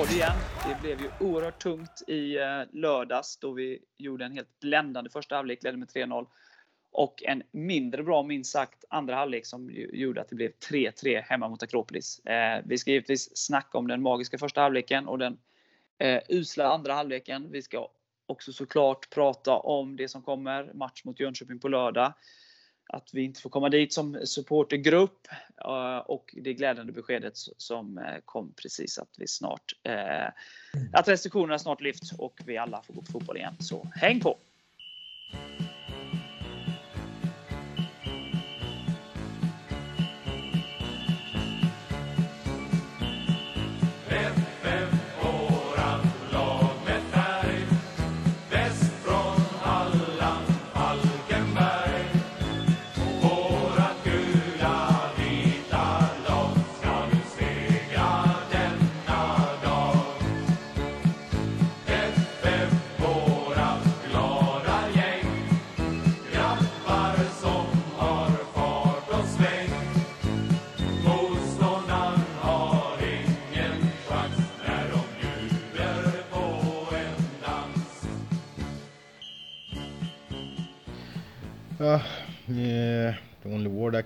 podd igen. Det blev ju oerhört tungt i eh, lördags då vi gjorde en helt bländande första halvlek, ledde med 3-0. Och en mindre bra, minst sagt, andra halvlek som gjorde att det blev 3-3 hemma mot Akropolis. Eh, vi ska givetvis snacka om den magiska första halvleken och den eh, usla andra halvleken. Vi ska också såklart prata om det som kommer, match mot Jönköping på lördag att vi inte får komma dit som supportergrupp och det glädjande beskedet som eh, kom precis att vi snart eh, att restriktionerna snart lyfts och vi alla får gå på fotboll igen. Så häng på!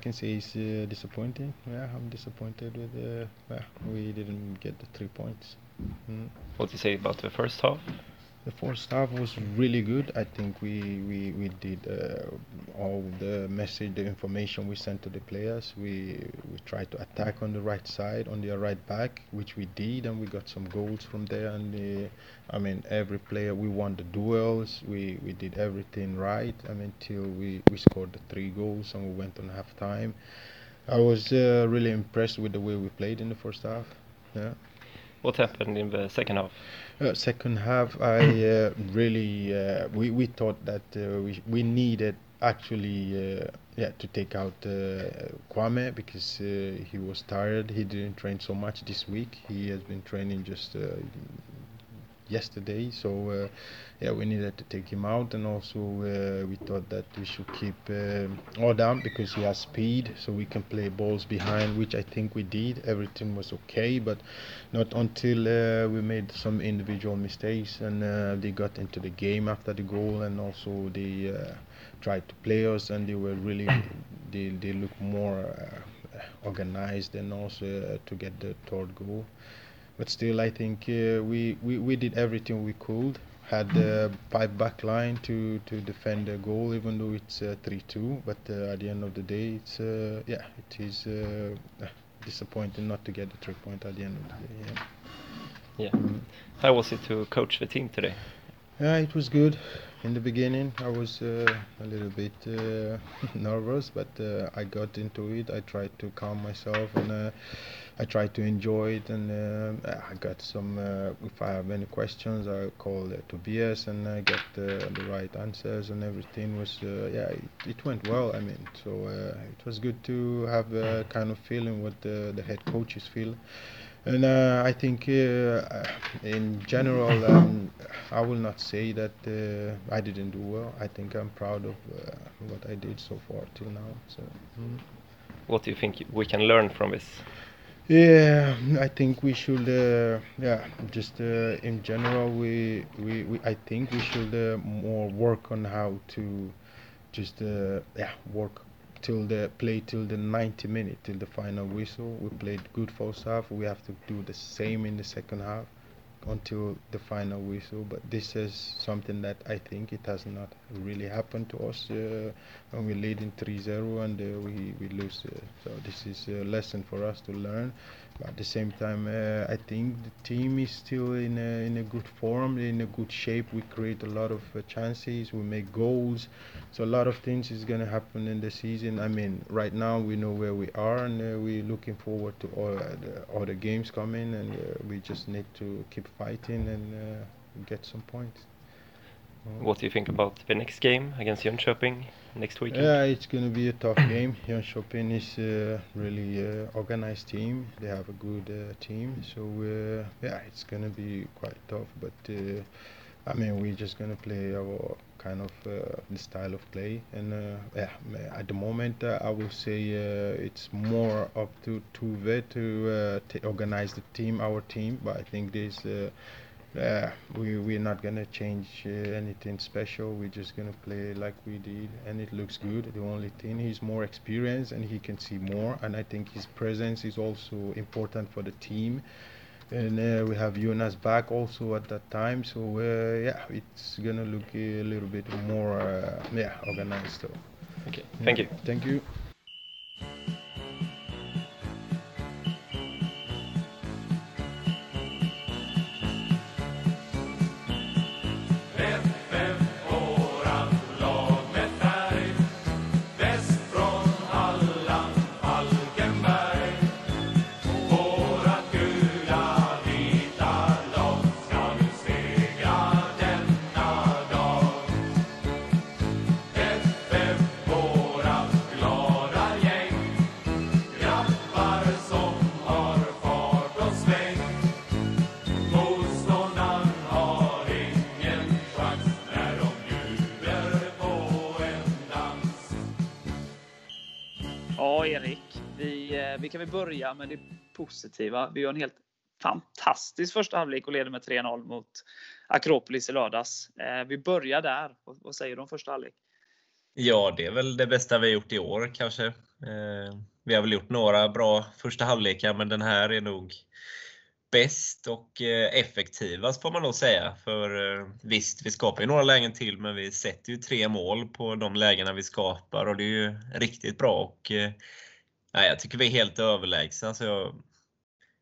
Can say is uh, disappointing. Yeah, I'm disappointed with uh, yeah, we didn't get the three points. Mm. What do you say about the first half? The first half was really good. I think we we, we did uh, all the message, the information we sent to the players. We we tried to attack on the right side, on their right back, which we did, and we got some goals from there. And the, I mean, every player we won the duels. We we did everything right. I mean, till we we scored the three goals and we went on half time. I was uh, really impressed with the way we played in the first half. Yeah. What happened in the second half? Uh, second half, I uh, really uh, we we thought that uh, we we needed actually uh, yeah to take out uh, Kwame because he was tired. He didn't train so much this week. He has been training just yesterday, so yeah, we needed to take him out, and also uh, we thought that we should keep uh, Adam because he has speed, so we can play balls behind, which I think we did. Everything was okay, but not until uh, we made some individual mistakes and uh, they got into the game after the goal, and also they uh, tried to play us, and they were really they they look more uh, organized, and also to get the third goal. But still, I think we, we we did everything we could had a five back line to, to defend the goal, even though it's uh, 3-2. But uh, at the end of the day, it's uh, yeah, it is uh, disappointing not to get the three point at the end of the day. Yeah. Yeah. Mm. How was it to coach the team today? Yeah, it was good. In the beginning, I was uh, a little bit uh, nervous, but uh, I got into it. I tried to calm myself and uh, I try to enjoy it. And uh, I got some. Uh, if I have any questions, I call Tobias and I get the right answers. And everything was yeah, it, it, went well. I mean, so it was good to have a kind of feeling what the, the head coaches feel. And uh, I think uh, in general, um, I will not say that uh, I didn't do well. I think I'm proud of what I did so far till now. So. Mm. What do you think we can learn from this? Yeah, I think we should. Uh, yeah, just uh, in general, we, we, we I think we should uh, more work on how to just uh, yeah work till the play till the 90 minute till the final whistle. We played good first half. We have to do the same in the second half until the final whistle. But this is something that I think it has not really happened to us uh, when we lead in 3-0 and uh, we we lose. Uh, so this is a lesson for us to learn. But at the same time, uh, I think the team is still in a, in a good form, in a good shape. We create a lot of uh, chances, we make goals. So a lot of things is going to happen in the season. I mean, right now we know where we are, and uh, we're looking forward to all the, all the games coming, and uh, we just need to keep fighting and uh, get some points. What do you think about the next game against Jönköping next week? Yeah, it's going to be a tough game. Jönköping is a really uh, organized team. They have a good uh, team, so uh, yeah, it's going to be quite tough. But uh, I mean, we're just gonna play our kind of uh, the style of play, and uh, yeah, at the moment, I will say it's more up to Tuve to organize the team, our team. But I think this, uh, we we're not gonna change uh, anything special. We're just gonna play like we did, and it looks good. The only thing he's more experienced and he can see more, and I think his presence is also important for the team and uh, we have Jonas back also at that time. So uh, yeah, it's gonna look a little bit more uh, yeah organized. So Okay, thank you. thank you. Ja, Erik. Vi, eh, vi kan väl börja med det positiva. Vi gör en helt fantastisk första halvlek och leder med 3-0 mot Akropolis i lördags. Eh, vi börjar där. Vad säger du om första halvlek? Ja, det är väl det bästa vi har gjort i år kanske. Eh, vi har väl gjort några bra första halvlekar, men den här är nog bäst och eh, effektivast får man nog säga. För eh, visst, vi skapar ju några lägen till, men vi sätter ju tre mål på de lägena vi skapar och det är ju riktigt bra. Och, eh, nej, jag tycker vi är helt överlägsna. Så jag,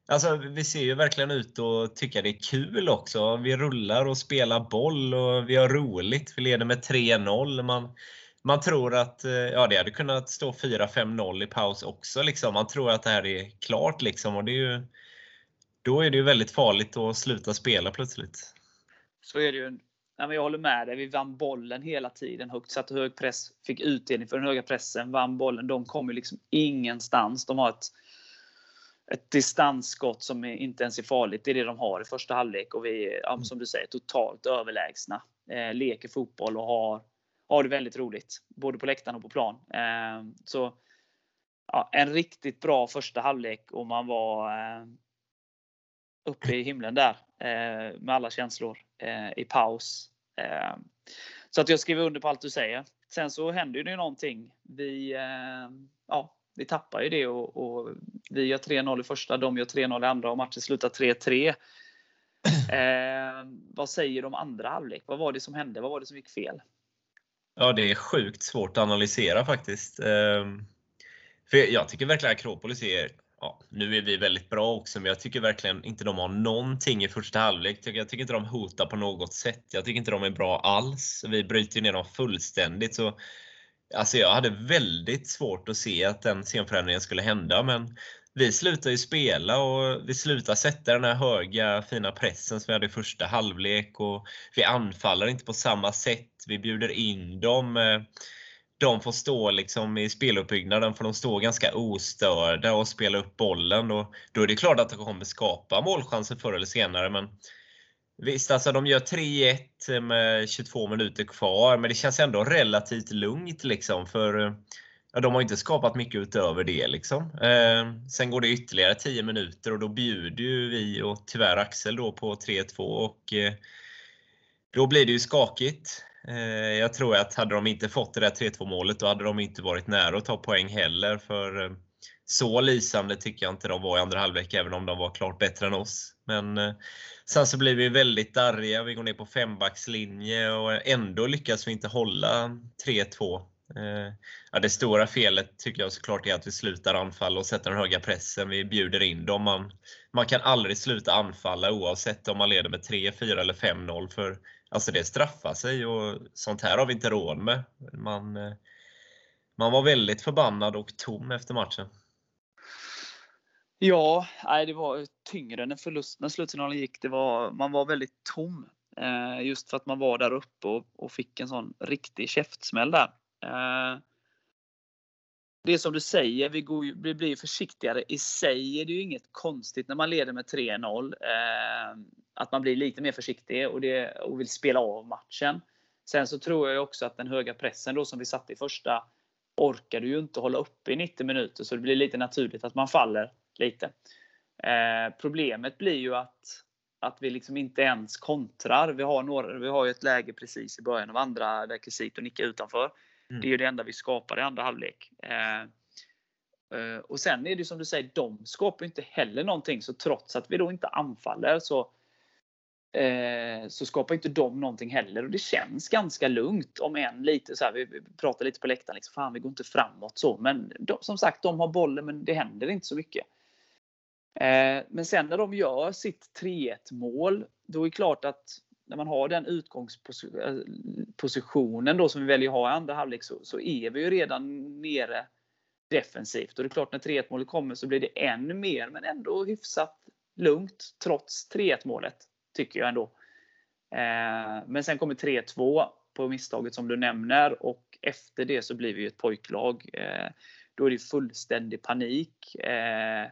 Alltså, vi ser ju verkligen ut att tycka det är kul också. Vi rullar och spelar boll och vi har roligt. Vi leder med 3-0. Man, man tror att ja, det hade kunnat stå 4-5-0 i paus också. Liksom. Man tror att det här är klart. Liksom. Och det är ju, då är det ju väldigt farligt att sluta spela plötsligt. Så är det ju. Nej, men jag håller med dig. Vi vann bollen hela tiden högt, satte hög press, fick utdelning för den höga pressen, vann bollen. De kom ju liksom ingenstans. De har ett, ett distansskott som är, inte ens är farligt. Det är det de har i första halvlek och vi är, som du säger, totalt överlägsna. Eh, leker fotboll och har, har det väldigt roligt. Både på läktaren och på plan. Eh, så ja, En riktigt bra första halvlek och man var eh, uppe i himlen där eh, med alla känslor eh, i paus. Eh, så att jag skriver under på allt du säger. Sen så händer det ju någonting. Vi, eh, ja, vi tappar ju det och, och vi gör 3-0 i första, de gör 3-0 i andra och matchen slutar 3-3. Eh, vad säger om andra halvlek? Vad var det som hände? Vad var det som gick fel? Ja, det är sjukt svårt att analysera faktiskt. Ehm, För jag tycker verkligen Akropolis är, ja, nu är vi väldigt bra också, men jag tycker verkligen inte de har någonting i första halvlek. Jag tycker- Jag tycker inte de hotar på något sätt. Jag tycker inte de är bra alls. Vi bryter ner dem fullständigt. Så, alltså jag hade väldigt svårt att se att den scenförändringen skulle hända, men vi slutar ju spela och vi slutar sätta den här höga fina pressen som vi hade i första halvlek och vi anfaller inte på samma sätt. Vi bjuder in dem. Eh, de får stå liksom i speluppbyggnaden för de står ganska ostörda och spelar upp bollen. Och då är det klart att de kommer skapa målchanser förr eller senare. Men Visst, alltså de gör 3-1 med 22 minuter kvar, men det känns ändå relativt lugnt liksom. För ja, de har inte skapat mycket utöver det. Liksom. Eh, sen går det ytterligare 10 minuter och då bjuder ju vi och tyvärr Axel då på 3-2 och eh, då blir det ju skakigt. Eh, jag tror att hade de inte fått det där 3-2 målet då hade de inte varit nära att ta poäng heller. För eh, så lysande tycker jag inte de var i andra halvlek, även om de var klart bättre än oss. Men eh, sen så blir vi väldigt darriga. Vi går ner på fembackslinje och ändå lyckas vi inte hålla 3-2. Eh, Ja, det stora felet tycker jag såklart är att vi slutar anfalla och sätter den höga pressen. Vi bjuder in dem. Man, man kan aldrig sluta anfalla oavsett om man leder med 3, 4 eller 5-0. För alltså det straffar sig och sånt här har vi inte råd med. Man, eh, man var väldigt förbannad och tom efter matchen. Ja, nej, det var tyngre när förlusten, när slutsignalen gick. Det var, man var väldigt tom. Eh, just för att man var där uppe och, och fick en sån riktig käftsmäll där. Eh, det är som du säger, vi, går, vi blir försiktigare. I sig är det ju inget konstigt när man leder med 3-0. Eh, att man blir lite mer försiktig och, det, och vill spela av matchen. Sen så tror jag också att den höga pressen då som vi satte i första orkar du ju inte hålla uppe i 90 minuter så det blir lite naturligt att man faller lite. Eh, problemet blir ju att, att vi liksom inte ens kontrar. Vi har, några, vi har ju ett läge precis i början av andra där Quesito nickar utanför. Mm. Det är ju det enda vi skapar i andra halvlek. Eh, eh och sen är det som du säger, de skapar inte heller någonting. Så trots att vi då inte anfaller så, eh, så skapar inte de någonting heller. Och det känns ganska lugnt. Om än lite så här, vi, vi pratar lite på läktaren, liksom, fan vi går inte framåt så. Men de, som sagt, de har bollen men det händer inte så mycket. Eh, men sen när de gör sitt 3-1 mål, då är det klart att när man har den utgångspositionen eh, då som vi väljer att ha i andra halvlek så, så är vi ju redan nere defensivt. Och det är klart när 3-1 målet kommer så blir det ännu mer, men ändå hyfsat lugnt trots 3-1 målet. Tycker jag ändå. Eh, men sen kommer 3-2 på misstaget som du nämner och efter det så blir vi ett pojklag. Eh, då är det fullständig panik. Eh,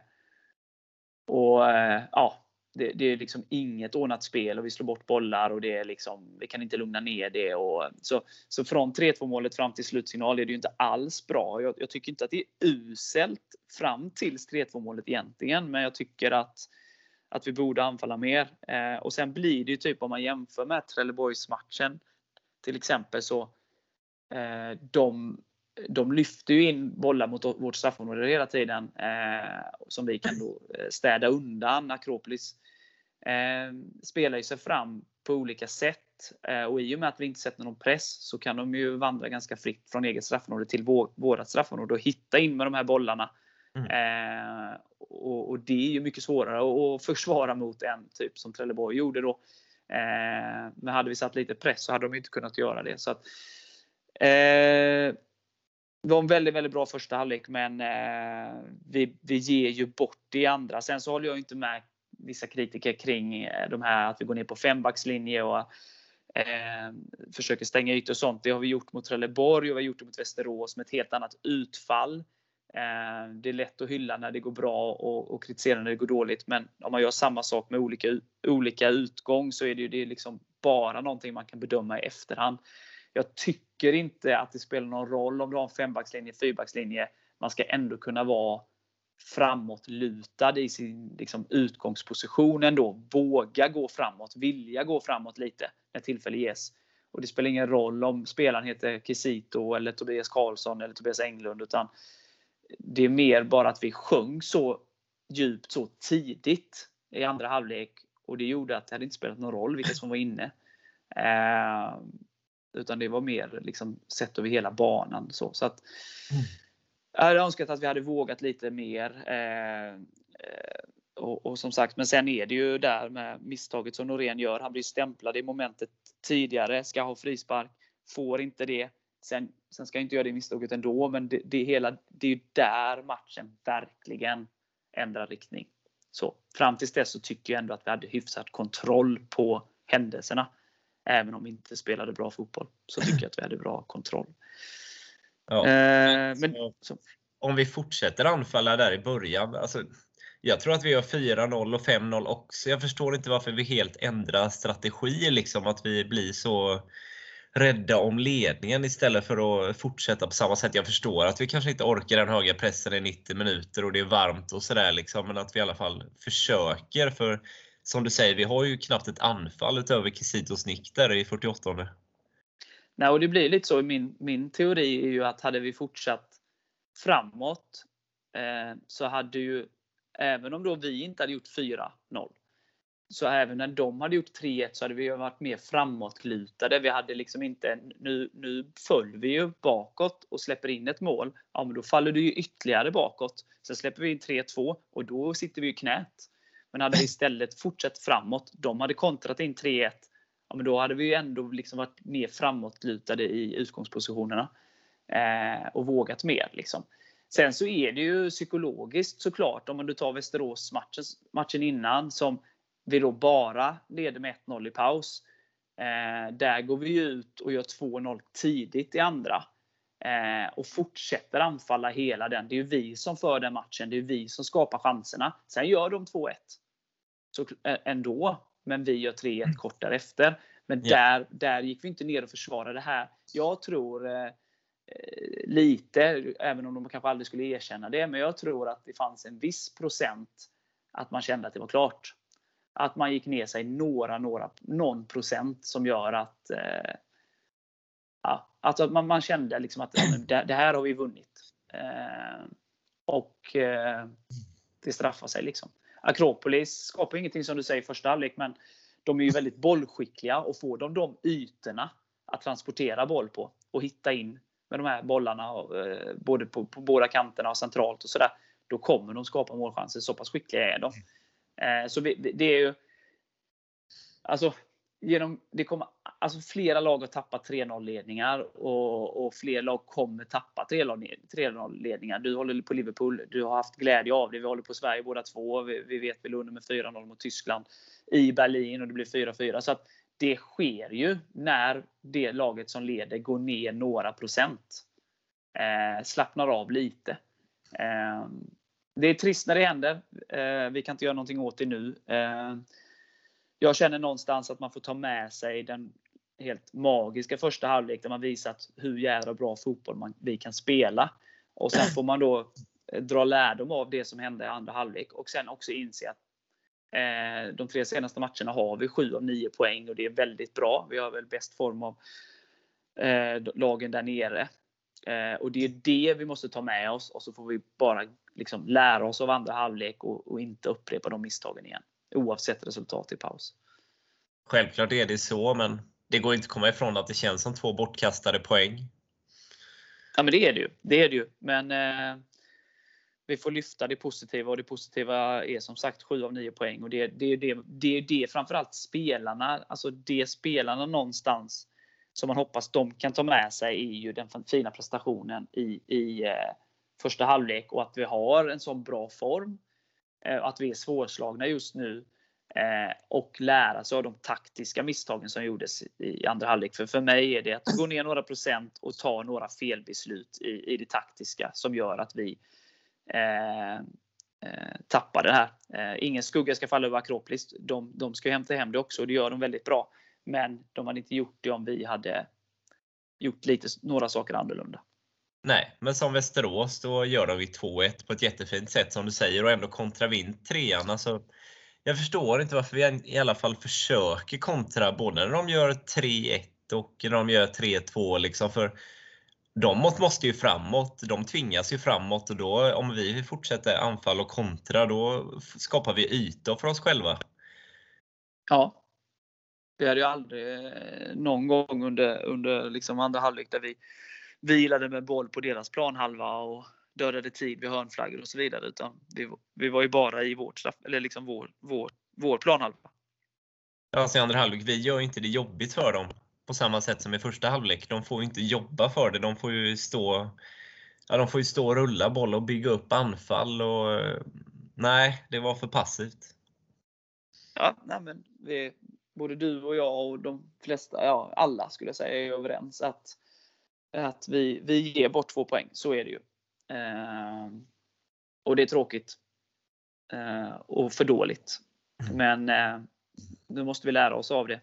och eh, ja, det, det, är liksom inget ordnat spel och vi slår bort bollar och det är liksom, vi kan inte lugna ner det. Och, så, så från 3-2 målet fram till slutsignal är det ju inte alls bra. Jag, jag tycker inte att det är uselt fram till 3-2 målet egentligen, men jag tycker att, att vi borde anfalla mer. Eh, och sen blir det ju typ om man jämför med Trelleborgs-matchen till exempel så eh, de de lyfter ju in bollar mot vårt straffområde hela tiden eh, som vi kan då eh, städa undan. Akropolis eh, spelar ju sig fram på olika sätt eh, och i och med att vi inte sätter någon press så kan de ju vandra ganska fritt från eget straffområde till vår, vårat straffområde och hitta in med de här bollarna. Mm. Eh, och, och, det är ju mycket svårare att försvara mot en typ som Trelleborg gjorde då. Eh, men hade vi satt lite press så hade de inte kunnat göra det. Så att, det var en väldigt, väldigt bra första halvlek, men eh, vi, vi ger ju bort det i andra. Sen så håller jag inte med vissa kritiker kring eh, de här att vi går ner på fembackslinje och eh, försöker stänga ytor och sånt. Det har vi gjort mot Trelleborg och vi har gjort det mot Västerås med ett helt annat utfall. Eh, det är lätt att hylla när det går bra och, och kritisera när det går dåligt, men om man gör samma sak med olika, olika utgång så är det ju det är liksom bara någonting man kan bedöma i efterhand. Jag tycker inte att det spelar någon roll om du har en fembackslinje, fyrbackslinje. Man ska ändå kunna vara framåtlutad i sin liksom, utgångsposition ändå. Våga gå framåt, vilja gå framåt lite när tillfälle ges. Och det spelar ingen roll om spelaren heter Kisito eller Tobias Karlsson eller Tobias Englund. Utan det är mer bara att vi sjöng så djupt så tidigt i andra halvlek. Och det gjorde att det hade inte spelat någon roll vilka som var inne. Eh, utan det var mer liksom sett över hela banan. Så, så att, mm. Jag hade önskat att vi hade vågat lite mer. Eh, eh, och, och, som sagt, men sen är det ju där med misstaget som Norén gör. Han blir stämplad i momentet tidigare, ska ha frispark, får inte det. Sen, sen ska jag inte göra det misstaget ändå, men det, det, hela, det är ju där matchen verkligen ändrar riktning. Så fram tills dess så tycker jag ändå att vi hade hyfsat kontroll på händelserna. Även om vi inte spelade bra fotboll så tycker jag att vi hade bra kontroll. Ja, eh, men, så. Om vi fortsätter anfalla där i början. Alltså, jag tror att vi har 4-0 och 5-0 också. Jag förstår inte varför vi helt ändrar strategi. Liksom, att vi blir så rädda om ledningen istället för att fortsätta på samma sätt. Jag förstår att vi kanske inte orkar den höga pressen i 90 minuter och det är varmt och sådär. Liksom, men att vi i alla fall försöker. För som du säger, vi har ju knappt ett anfall utöver Kisitos nick där i 48. Nej, och det blir lite så. Min, min teori är ju att hade vi fortsatt framåt eh, så hade ju, även om då vi inte hade gjort 4-0, så även när de hade gjort 3-1 så hade vi varit mer framåtlutade. Vi hade liksom inte, nu, nu föll vi ju bakåt och släpper in ett mål. Ja, men då faller du ju ytterligare bakåt. Sen släpper vi in 3-2 och då sitter vi i knät. Men hade vi istället fortsatt framåt, de hade kontrat in 3-1, ja, men då hade vi ju ändå liksom varit mer framåtlutade i utgångspositionerna. Eh, och vågat mer. Liksom. Sen så är det ju psykologiskt såklart, om du tar Västerås matchen, matchen innan som vi då bara leder med 1-0 i paus. Eh, där går vi ut och gör 2-0 tidigt i andra. eh, och fortsätter anfalla hela den. Det är ju vi som för den matchen. Det är vi som skapar chanserna. Sen gör de 2-1. Så, ändå. Men vi gör 3-1 kort därefter. Men Ja. där, där gick vi inte ner och försvarade det här. Jag tror eh, eh, lite, även om de kanske aldrig skulle erkänna det, men jag tror att det fanns en viss procent att man kände att det var klart. Att man gick ner sig några, några, någon procent som gör att eh, ja, alltså man, man kände liksom att det, det här har vi vunnit. Eh, och eh, det straffar sig liksom. Akropolis skapar ingenting som du säger i första halvlek, men de är ju väldigt bollskickliga och får de de ytorna att transportera boll på och hitta in med de här bollarna eh, både på, på båda kanterna och centralt och sådär. Då kommer de skapa målchanser. Så pass skickliga är de. Eh, så det är ju Alltså, genom, det kommer, alltså flera lag har tappat 3-0 ledningar och, och fler lag kommer tappa 3-0 ledningar. Du håller på Liverpool. Du har haft glädje av det. Vi håller på Sverige båda två. Vi, vi vet vi låg med 4-0 mot Tyskland i Berlin och det blir 4-4. Så att det sker ju när det laget som leder går ner några procent. Eh, slappnar av lite. Eh, det är trist när det händer. Eh, vi kan inte göra någonting åt det nu. Eh, jag känner någonstans att man får ta med sig den helt magiska första halvlek där man visat hur jävla bra fotboll man, vi kan spela. Och sen får man då eh, dra lärdom av det som hände i andra halvlek och sen också inse att eh, de tre senaste matcherna har vi 7 av 9 poäng och det är väldigt bra. Vi har väl bäst form av eh, lagen där nere. Eh, och det är det vi måste ta med oss och så får vi bara liksom lära oss av andra halvlek och, och inte upprepa de misstagen igen. Oavsett resultat i paus. Självklart är det så, men det går inte att komma ifrån att det känns som två bortkastade poäng. Ja, men det är det ju. Det är det ju. Men eh, vi får lyfta det positiva och det positiva är som sagt 7 av 9 poäng. Och det, det är det, det, är det framförallt spelarna, alltså det spelarna någonstans som man hoppas de kan ta med sig är ju den fina prestationen i, i eh, första halvlek och att vi har en sån bra form. Eh, att vi är svårslagna just nu. Eh, och lära sig av de taktiska misstagen som gjordes i andra halvlek. För för mig är det att gå ner några procent och ta några felbeslut i, i det taktiska som gör att vi eh, eh tappar det här. Eh, ingen skugga ska falla över Akropolis. De, de ska hämta hem det också och det gör de väldigt bra. Men de hade inte gjort det om vi hade gjort lite, några saker annorlunda. Nej, men som Västerås, då gör de 2-1 på ett jättefint sätt som du säger och ändå kontrar vi in trean. Alltså, jag förstår inte varför vi i alla fall försöker kontra både när de gör 3-1 och när de gör 3-2. Liksom, för de måste ju framåt. De tvingas ju framåt och då om vi fortsätter anfall och kontra då skapar vi ytor för oss själva. Ja. Vi hade ju aldrig eh, någon gång under, under liksom andra halvlek där vi vilade med boll på deras planhalva och dödade tid vid hörnflaggor och så vidare. Utan vi, vi var ju bara i vårt straff, eller liksom vår, vår, vår planhalva. Alltså i andra halvlek, vi gör inte det jobbigt för dem på samma sätt som i första halvlek. De får ju inte jobba för det. De får ju stå, ja, de får ju stå och rulla boll och bygga upp anfall. Och, nej, det var för passivt. Ja, nej men vi, både du och jag och de flesta, ja alla skulle jag säga, är överens att, att vi, vi ger bort två poäng. Så är det ju. Eh, och det är tråkigt. Eh, och för dåligt. Men eh, nu måste vi lära oss av det.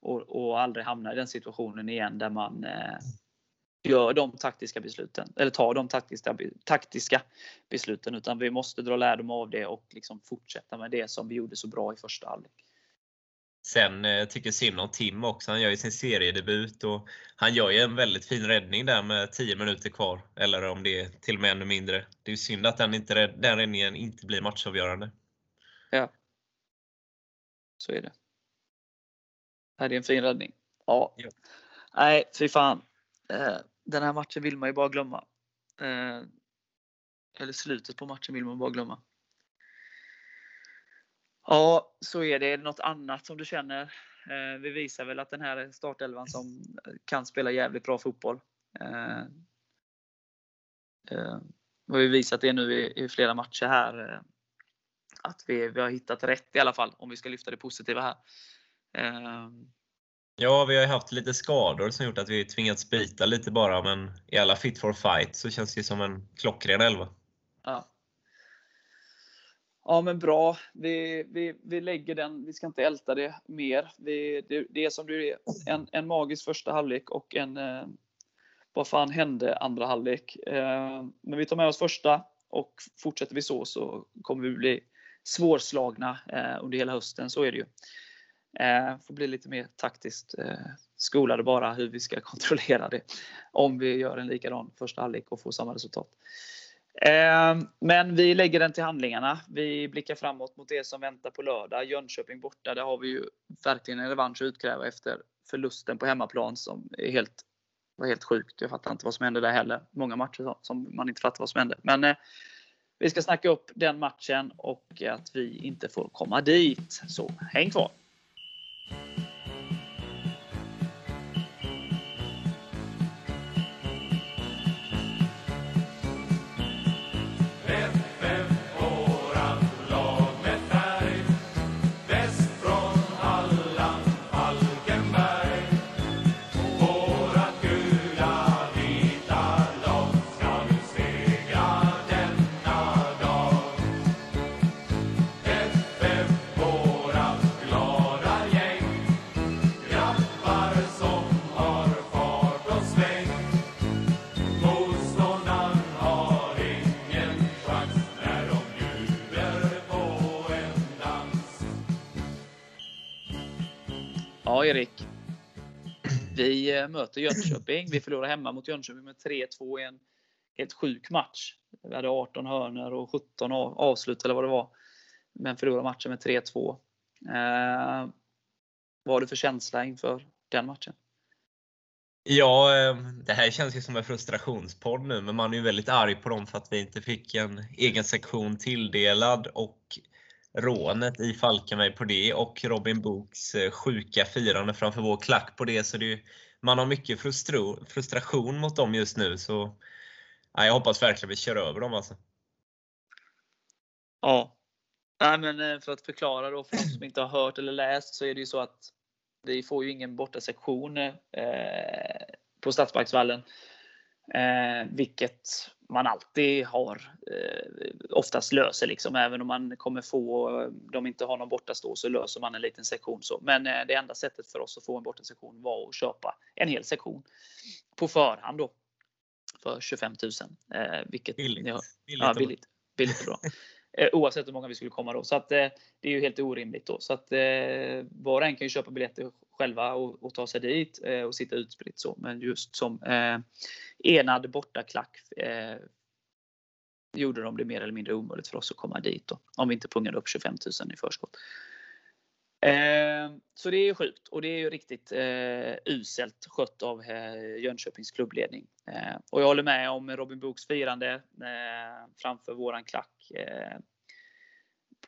Och, och aldrig hamna i den situationen igen där man eh, gör de taktiska besluten. Eller tar de taktiska, taktiska besluten. Utan vi måste dra lärdom av det och liksom fortsätta med det som vi gjorde så bra i första halvlek. Sen eh, tycker synd om Tim också. Han gör ju sin seriedebut och han gör ju en väldigt fin räddning där med 10 minuter kvar. Eller om det är till och med ännu mindre. Det är synd att den, inte, den räddningen inte blir matchavgörande. Ja. Så är det. Det är en fin räddning. Ja. Ja. Nej, fy fan. Eh, Den här matchen vill man ju bara glömma. Eh, Eller slutet på matchen vill man bara glömma. Ja, så är det. Är det något annat som du känner? Eh, Vi visar väl att den här är startelvan som kan spela jävligt bra fotboll. Eh, eh, Vi har ju visat det nu i, i flera matcher här. Att vi, vi har hittat rätt i alla fall, om vi ska lyfta det positiva här. Ja, vi har ju haft lite skador som gjort att vi tvingats byta lite bara, men i alla fit for fight så känns det som en klockren elva. Ja. Ja men bra. Vi, vi, vi lägger den, vi ska inte älta det mer. Vi, det, det är som det är, en, en magisk första halvlek och en eh, vad fan hände andra halvlek. Eh, men vi tar med oss första och fortsätter vi så så kommer vi bli svårslagna eh, under hela hösten, så är det ju. Eh, får bli lite mer taktiskt eh, skolade bara hur vi ska kontrollera det. Om vi gör en likadan första halvlek och får samma resultat. Ehm, men vi lägger den till handlingarna. Vi blickar framåt mot det som väntar på lördag. Jönköping borta, där har vi ju verkligen en revansch att utkräva efter förlusten på hemmaplan som är helt, var helt sjukt. Jag fattar inte vad som hände där heller. Många matcher som man inte fattar vad som hände. Men eh, vi ska snacka upp den matchen och att vi inte får komma dit. Så häng kvar! Vi eh, möter Jönköping. Vi förlorar hemma mot Jönköping med 3-2 i en helt sjuk match. Vi hade 18 hörnor och 17 avslut eller vad det var. Men förlorade matchen med 3-2. Eh, vad har du för känsla inför den matchen? Ja, eh, det här känns ju som en frustrationspodd nu, men man är ju väldigt arg på dem för att vi inte fick en egen sektion tilldelad och rånet i Falkenberg på det och Robin Books eh, sjuka firande framför vår klack på det. Så det man har mycket frustration mot dem just nu. Så ja, Jag hoppas verkligen vi kör över dem. Alltså. Ja. Nej, men eh, för att förklara då för de som inte har hört eller läst så är det ju så att vi får ju ingen bortasektion eh, på Stadsparksvallen. Eh, vilket man alltid har, eh, oftast löser liksom. Även om man kommer få, de inte har någon bortastå så löser man en liten sektion. Så. Men eh, det enda sättet för oss att få en bortasektion var att köpa en hel sektion på förhand då. För 25 000. Eh, vilket, billigt. Ja, billigt, ja, billigt, billigt och bra. Eh, oavsett hur många vi skulle komma då. Så att, eh, det är ju helt orimligt då. Så att eh, var och en kan ju köpa biljetter själva och, och ta sig dit eh, och sitta utspritt så. Men just som eh, enad bortaklack eh, gjorde de det mer eller mindre omöjligt för oss att komma dit då, om vi inte pungade upp 25 000 i förskott. Eh, så det är ju sjukt och det är ju riktigt eh, uselt skött av eh, Jönköpings klubbledning. Eh, och jag håller med om Robin Books firande eh, framför våran klack. Eh,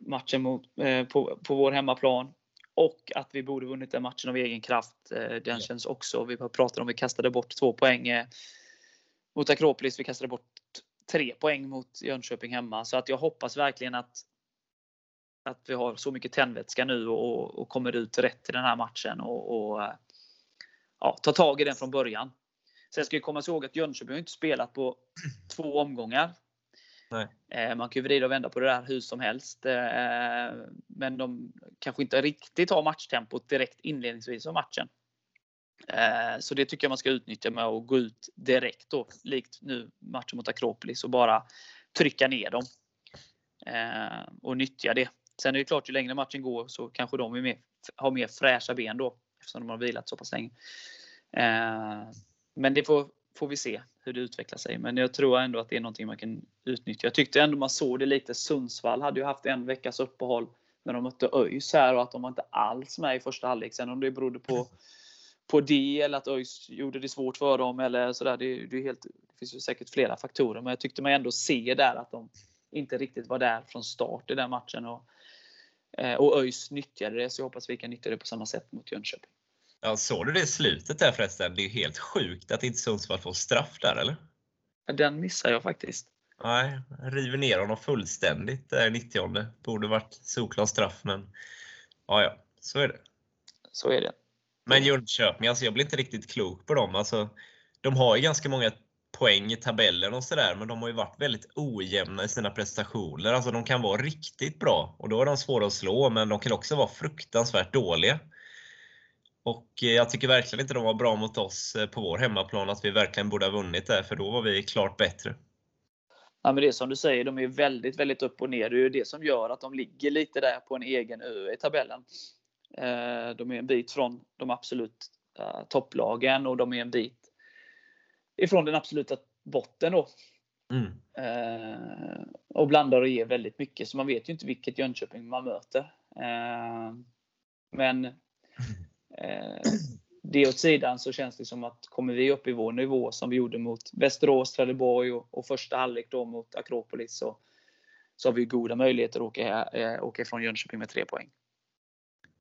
matchen mot, eh, på, på vår hemmaplan. Och att vi borde vunnit den matchen av egen kraft. Den ja. känns också, vi pratade om vi kastade bort två poäng mot Akropolis. Vi kastade bort tre poäng mot Jönköping hemma. Så att jag hoppas verkligen att, att vi har så mycket tändvätska nu och, och kommer ut rätt i den här matchen och, och ja, ta tag i den från början. Sen ska vi komma ihåg att Jönköping inte spelat på två omgångar. Nej. Eh, man kan ju vrida och vända på det där hur som helst. Eh, men de kanske inte riktigt har matchtempot direkt inledningsvis av matchen. Eh, så det tycker jag man ska utnyttja med att gå ut direkt då, likt nu matchen mot Akropolis och bara trycka ner dem. Och nyttja det. Sen är det klart, ju längre matchen går så kanske de mer, har mer fräscha ben då eftersom de har vilat så pass länge. Men det får, får vi se hur det utvecklar sig. Men jag tror ändå att det är någonting man kan utnyttja. Jag tyckte ändå man såg det lite. Sundsvall hade ju haft en veckas uppehåll när de mötte ÖIS här och att de var inte alls med i första halvlek. Sen om det berodde på, på det eller att ÖIS gjorde det svårt för dem eller sådär. Det, det, är helt, det finns ju säkert flera faktorer. Men jag tyckte man ändå se där att de inte riktigt var där från start i den matchen. Och, eh, och ÖIS nyttjade det, så jag hoppas vi kan nyttja det på samma sätt mot Jönköping. Ja, såg du det slutet där förresten? Det är helt sjukt att inte Sundsvall får straff där eller? Den missar jag faktiskt. Nej, river ner honom fullständigt där 90 Borde varit solklar straff men ja, ja, så är det. Så är det. Men Jönköping, alltså jag blir inte riktigt klok på dem. Alltså, de har ju ganska många poäng i tabellen och sådär, men de har ju varit väldigt ojämna i sina prestationer. Alltså de kan vara riktigt bra och då är de svåra att slå, men de kan också vara fruktansvärt dåliga. Och eh, jag tycker verkligen inte de var bra mot oss eh, på vår hemmaplan, att vi verkligen borde ha vunnit där, för då var vi klart bättre. Ja, men det är som du säger, de är väldigt, väldigt upp och ner. Det är ju det som gör att de ligger lite där på en egen ö i tabellen. Eh, de är en bit från de absolut topplagen och de är en bit ifrån den absoluta botten då. Mm. Och blandar och ger väldigt mycket, så man vet ju inte vilket Jönköping man möter. Men Eh, det åt sidan så känns det som att kommer vi upp i vår nivå som vi gjorde mot Västerås, Trelleborg och, och första halvlek då mot Akropolis så, så har vi goda möjligheter att åka, äh, åka ifrån Jönköping med tre poäng.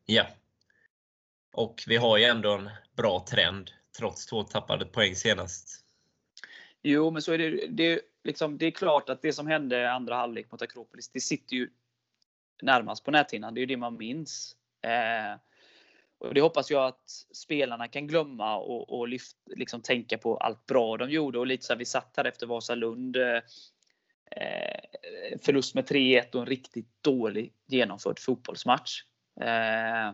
Ja. Och vi har ju ändå en bra trend trots två tappade poäng senast. Jo, men så är det. Det, liksom, det är klart att det som hände andra halvlek mot Akropolis, det sitter ju närmast på näthinnan. Det är ju det man minns. Eh, och det hoppas jag att spelarna kan glömma och, och lyft, liksom tänka på allt bra de gjorde. Och lite så här, vi satt här efter Vasalund. Eh, eh förlust med 3-1 och en riktigt dålig genomförd fotbollsmatch. Eh,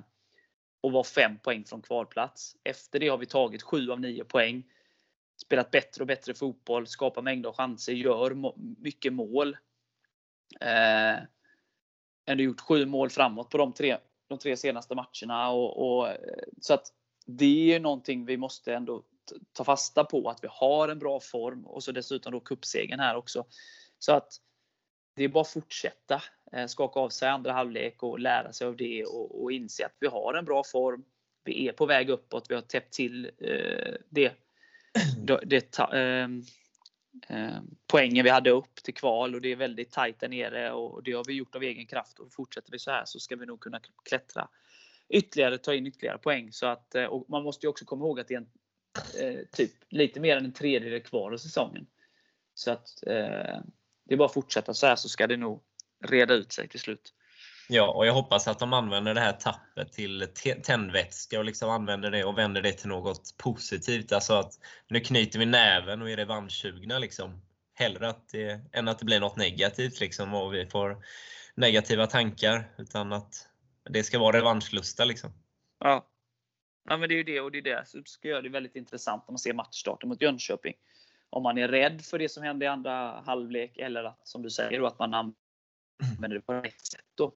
och var fem poäng från kvalplats. Efter det har vi tagit 7 av 9 poäng. Spelat bättre och bättre fotboll, skapar mängder av chanser, gör mycket mål. Eh, ändå gjort sju mål framåt på de tre de tre senaste matcherna. Och, och, eh, så att det är någonting vi måste ändå ta fasta på, att vi har en bra form och så dessutom då cupsegern här också. Så att det är bara att fortsätta eh, skaka av sig andra halvlek och lära sig av det och, och inse att vi har en bra form. Vi är på väg uppåt. Vi har täppt till eh, det, det, ta, Eh, Eh, poängen vi hade upp till kval och det är väldigt tajt där nere och det har vi gjort av egen kraft och fortsätter vi så här så ska vi nog kunna klättra ytterligare, ta in ytterligare poäng. Så att, eh, och man måste ju också komma ihåg att det är en, eh, typ lite mer än en tredjedel kvar av säsongen. Så att eh, det är bara att fortsätta så här så ska det nog reda ut sig till slut. Ja, och jag hoppas att de använder det här tappet till tändvätska och liksom använder det och vänder det till något positivt. Alltså att nu knyter vi näven och är revanschsugna liksom. Hellre att det, än att det blir något negativt liksom och vi får negativa tankar. Utan att det ska vara revanschlusta liksom. Ja. ja, men det är ju det och det är det som ska göra det väldigt intressant när man ser matchstarten mot Jönköping. Om man är rädd för det som hände i andra halvlek eller att, som du säger, då, att man använder det på rätt sätt. Då.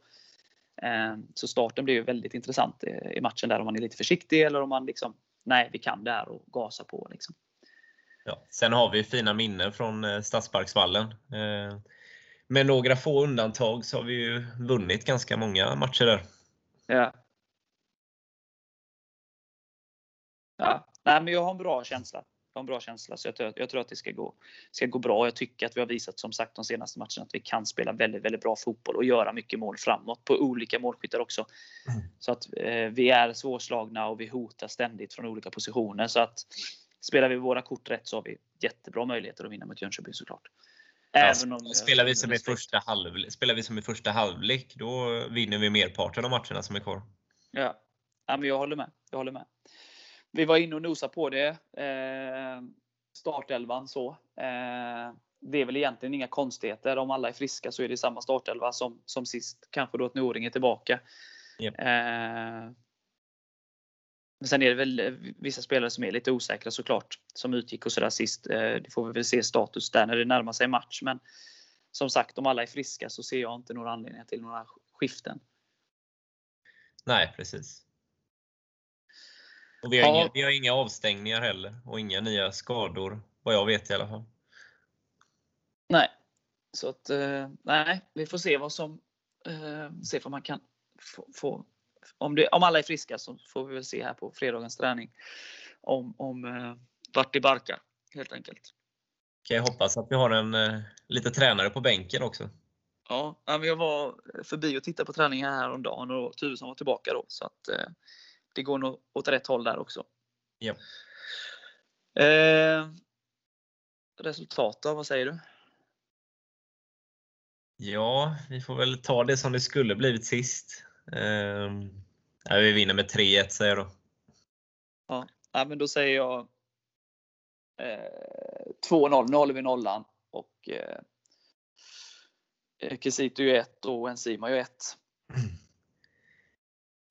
Eh, så starten blir ju väldigt intressant i matchen där om man är lite försiktig eller om man liksom, nej vi kan det här och gasar på. Liksom. Ja, sen har vi fina minnen från eh, Stadsparksvallen. Eh, med några få undantag så har vi ju vunnit ganska många matcher där. Ja. Ja, nej, men jag har en bra känsla har en bra känsla. Så jag tror, jag tror att det ska gå, ska gå bra. Jag tycker att vi har visat som sagt de senaste matcherna att vi kan spela väldigt, väldigt bra fotboll och göra mycket mål framåt på olika målskyttar också. Mm. Så att eh, vi är svårslagna och vi hotar ständigt från olika positioner. Så att spelar vi våra kort rätt så har vi jättebra möjligheter att vinna mot Jönköping såklart. Även om spelar, vi som i första halv, spelar vi som i första halvlek, då vinner vi merparten av matcherna som är kvar. Ja, ja men jag håller med. Jag håller med vi var inne och nosade på det. Eh, startelvan så. Eh, det är väl egentligen inga konstigheter. Om alla är friska så är det samma startelva som, som sist. Kanske då att Noring är tillbaka. Yep. Eh, sen är det väl vissa spelare som är lite osäkra såklart. Som utgick och sådär sist. Eh, det får vi väl se status där när det närmar sig match. Men som sagt, om alla är friska så ser jag inte några anledningar till några skiften. Nej, precis. Och vi, har ja. inga, vi har inga avstängningar heller och inga nya skador, vad jag vet i alla fall. Nej, så att eh, nej, vi får se vad som eh, se vad man kan få, få om, det, om alla är friska så får vi väl se här på fredagens träning om, om eh, vart det barkar helt enkelt. Kan jag hoppas att vi har en eh, lite tränare på bänken också. Ja, jag var förbi och tittade på träningen här om dagen och Tuvesson var tillbaka då. Så att, det går nog åt rätt håll där också. Ja. Eh, resultat då, vad säger du? Ja, vi får väl ta det som det skulle blivit sist. Eh, vi vinner med 3-1 säger jag då. Ja, ja men då säger jag eh, 2-0. Nu håller vi nollan. Och eh, Quesito gör ett och Enzima gör ett.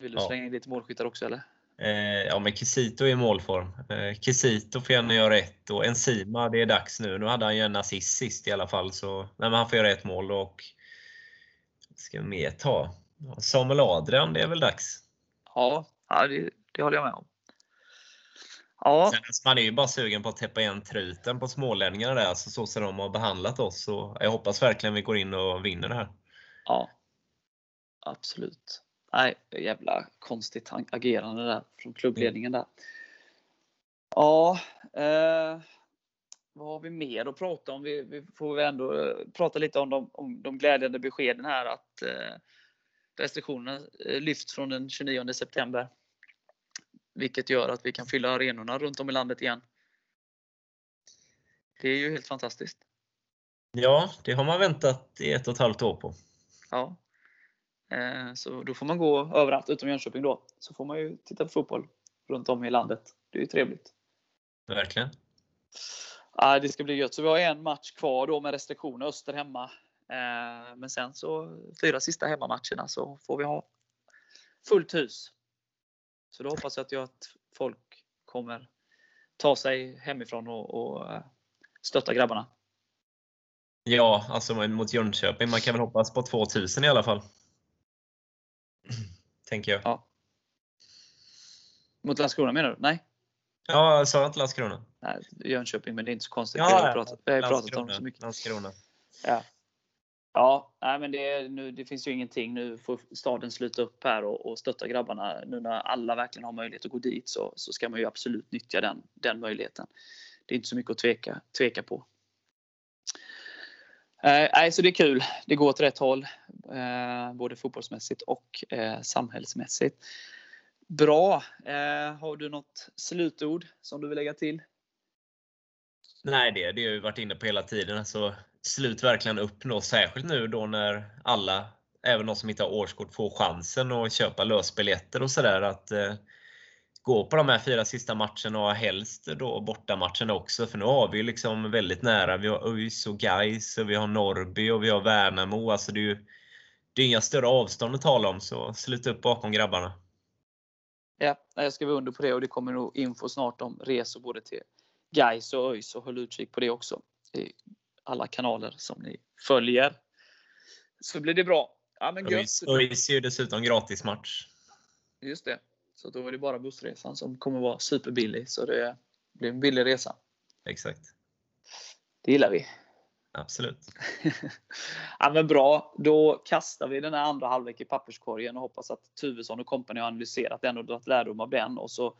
Vill du Ja. slänga in lite målskyttar också eller? Eh, ja, men Kisito är i målform. Eh, Kisito får gärna göra ett och Enzima, det är dags nu. Nu hade han ju en assist sist i alla fall, så nej, men han får göra ett mål och ska vi mer ta? Samuel Adrian, det är väl dags. Ja, ja det, det håller jag med om. Ja, Sen, alltså, man är ju bara sugen på att täppa igen truten på smålänningarna där, alltså, så som de har behandlat oss. Så jag hoppas verkligen vi går in och vinner det här. ja. Absolut. Nej, jävla konstigt agerande där från klubbledningen där. Ja, eh, vad har vi mer att prata om? Vi, vi får väl ändå eh, prata lite om de, om de glädjande beskeden här att eh, restriktionerna eh, lyfts från den 29 september. Vilket gör att vi kan fylla arenorna runt om i landet igen. Det är ju helt fantastiskt. Ja, det har man väntat i ett och ett halvt år på. Ja. Eh, Så då får man gå överallt utom Jönköping då. Så får man ju titta på fotboll runt om i landet. Det är ju trevligt. Verkligen. Ja, det ska bli gött. Så vi har en match kvar då med restriktioner. Öster hemma. Eh, Men sen så fyra sista hemmamatcherna så får vi ha fullt hus. Så då hoppas jag att, jag att folk kommer ta sig hemifrån och, och eh, stötta grabbarna. Ja, alltså mot Jönköping. Man kan väl hoppas på 2000 i alla fall. Tänker jag. Ja. Mot Landskrona menar du? Nej? Ja, jag sa inte Landskrona. Nej, Jönköping, men det är inte så konstigt. Ja, vi har pratat, vi har pratat om det så mycket. Landskrona. Ja. Ja, nej, men det, nu, det finns ju ingenting. Nu får staden sluta upp här och, och stötta grabbarna. Nu när alla verkligen har möjlighet att gå dit så, så ska man ju absolut nyttja den, den möjligheten. Det är inte så mycket att tveka, tveka på. Eh, nej, så det är kul. Det går åt rätt håll. Eh, både fotbollsmässigt och eh, samhällsmässigt. Bra. Eh, har du något slutord som du vill lägga till? Nej, det, det har jag varit inne på hela tiden. Alltså, slut verkligen uppnås, särskilt nu då när alla, även de som inte har årskort, får chansen att köpa lösbiljetter och sådär. Att eh, gå på de här fyra sista matcherna och helst då bortamatcherna också. För nu har vi ju liksom väldigt nära. Vi har ÖIS och Gais och vi har Norrby och vi har Värnamo. Alltså det är ju det är inga större avstånd att tala om, så slut upp bakom grabbarna. Ja, jag skriver under på det och det kommer nog info snart om resor både till Gais och ÖIS och håll utkik på det också i alla kanaler som ni följer. Så blir det bra. Ja, men. ÖIS ÖIS är ju dessutom gratis match. Just det. Så då är det bara bussresan som kommer vara superbillig. Så det blir en billig resa. Exakt. Det gillar vi. Absolut. ja, men bra. Då kastar vi den här andra halvlek i papperskorgen och hoppas att Tuvesson och kompani har analyserat den och dragit lärdom av den. Och så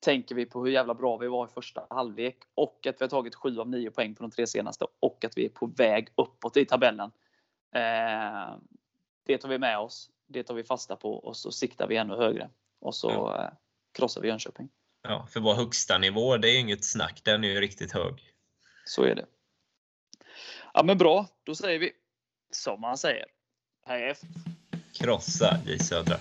tänker vi på hur jävla bra vi var i första halvlek och att vi har tagit 7 av 9 poäng på de tre senaste och att vi är på väg uppåt i tabellen. Eh, det tar vi med oss. Det tar vi fasta på och så siktar vi ännu högre. Och så Ja. eh, krossar vi Jönköping. Ja, för vår högsta nivå, det är inget snack. Den är ju riktigt hög. Så är det. Ja men bra, då säger vi som man säger. Hej F. Krossa J Södra.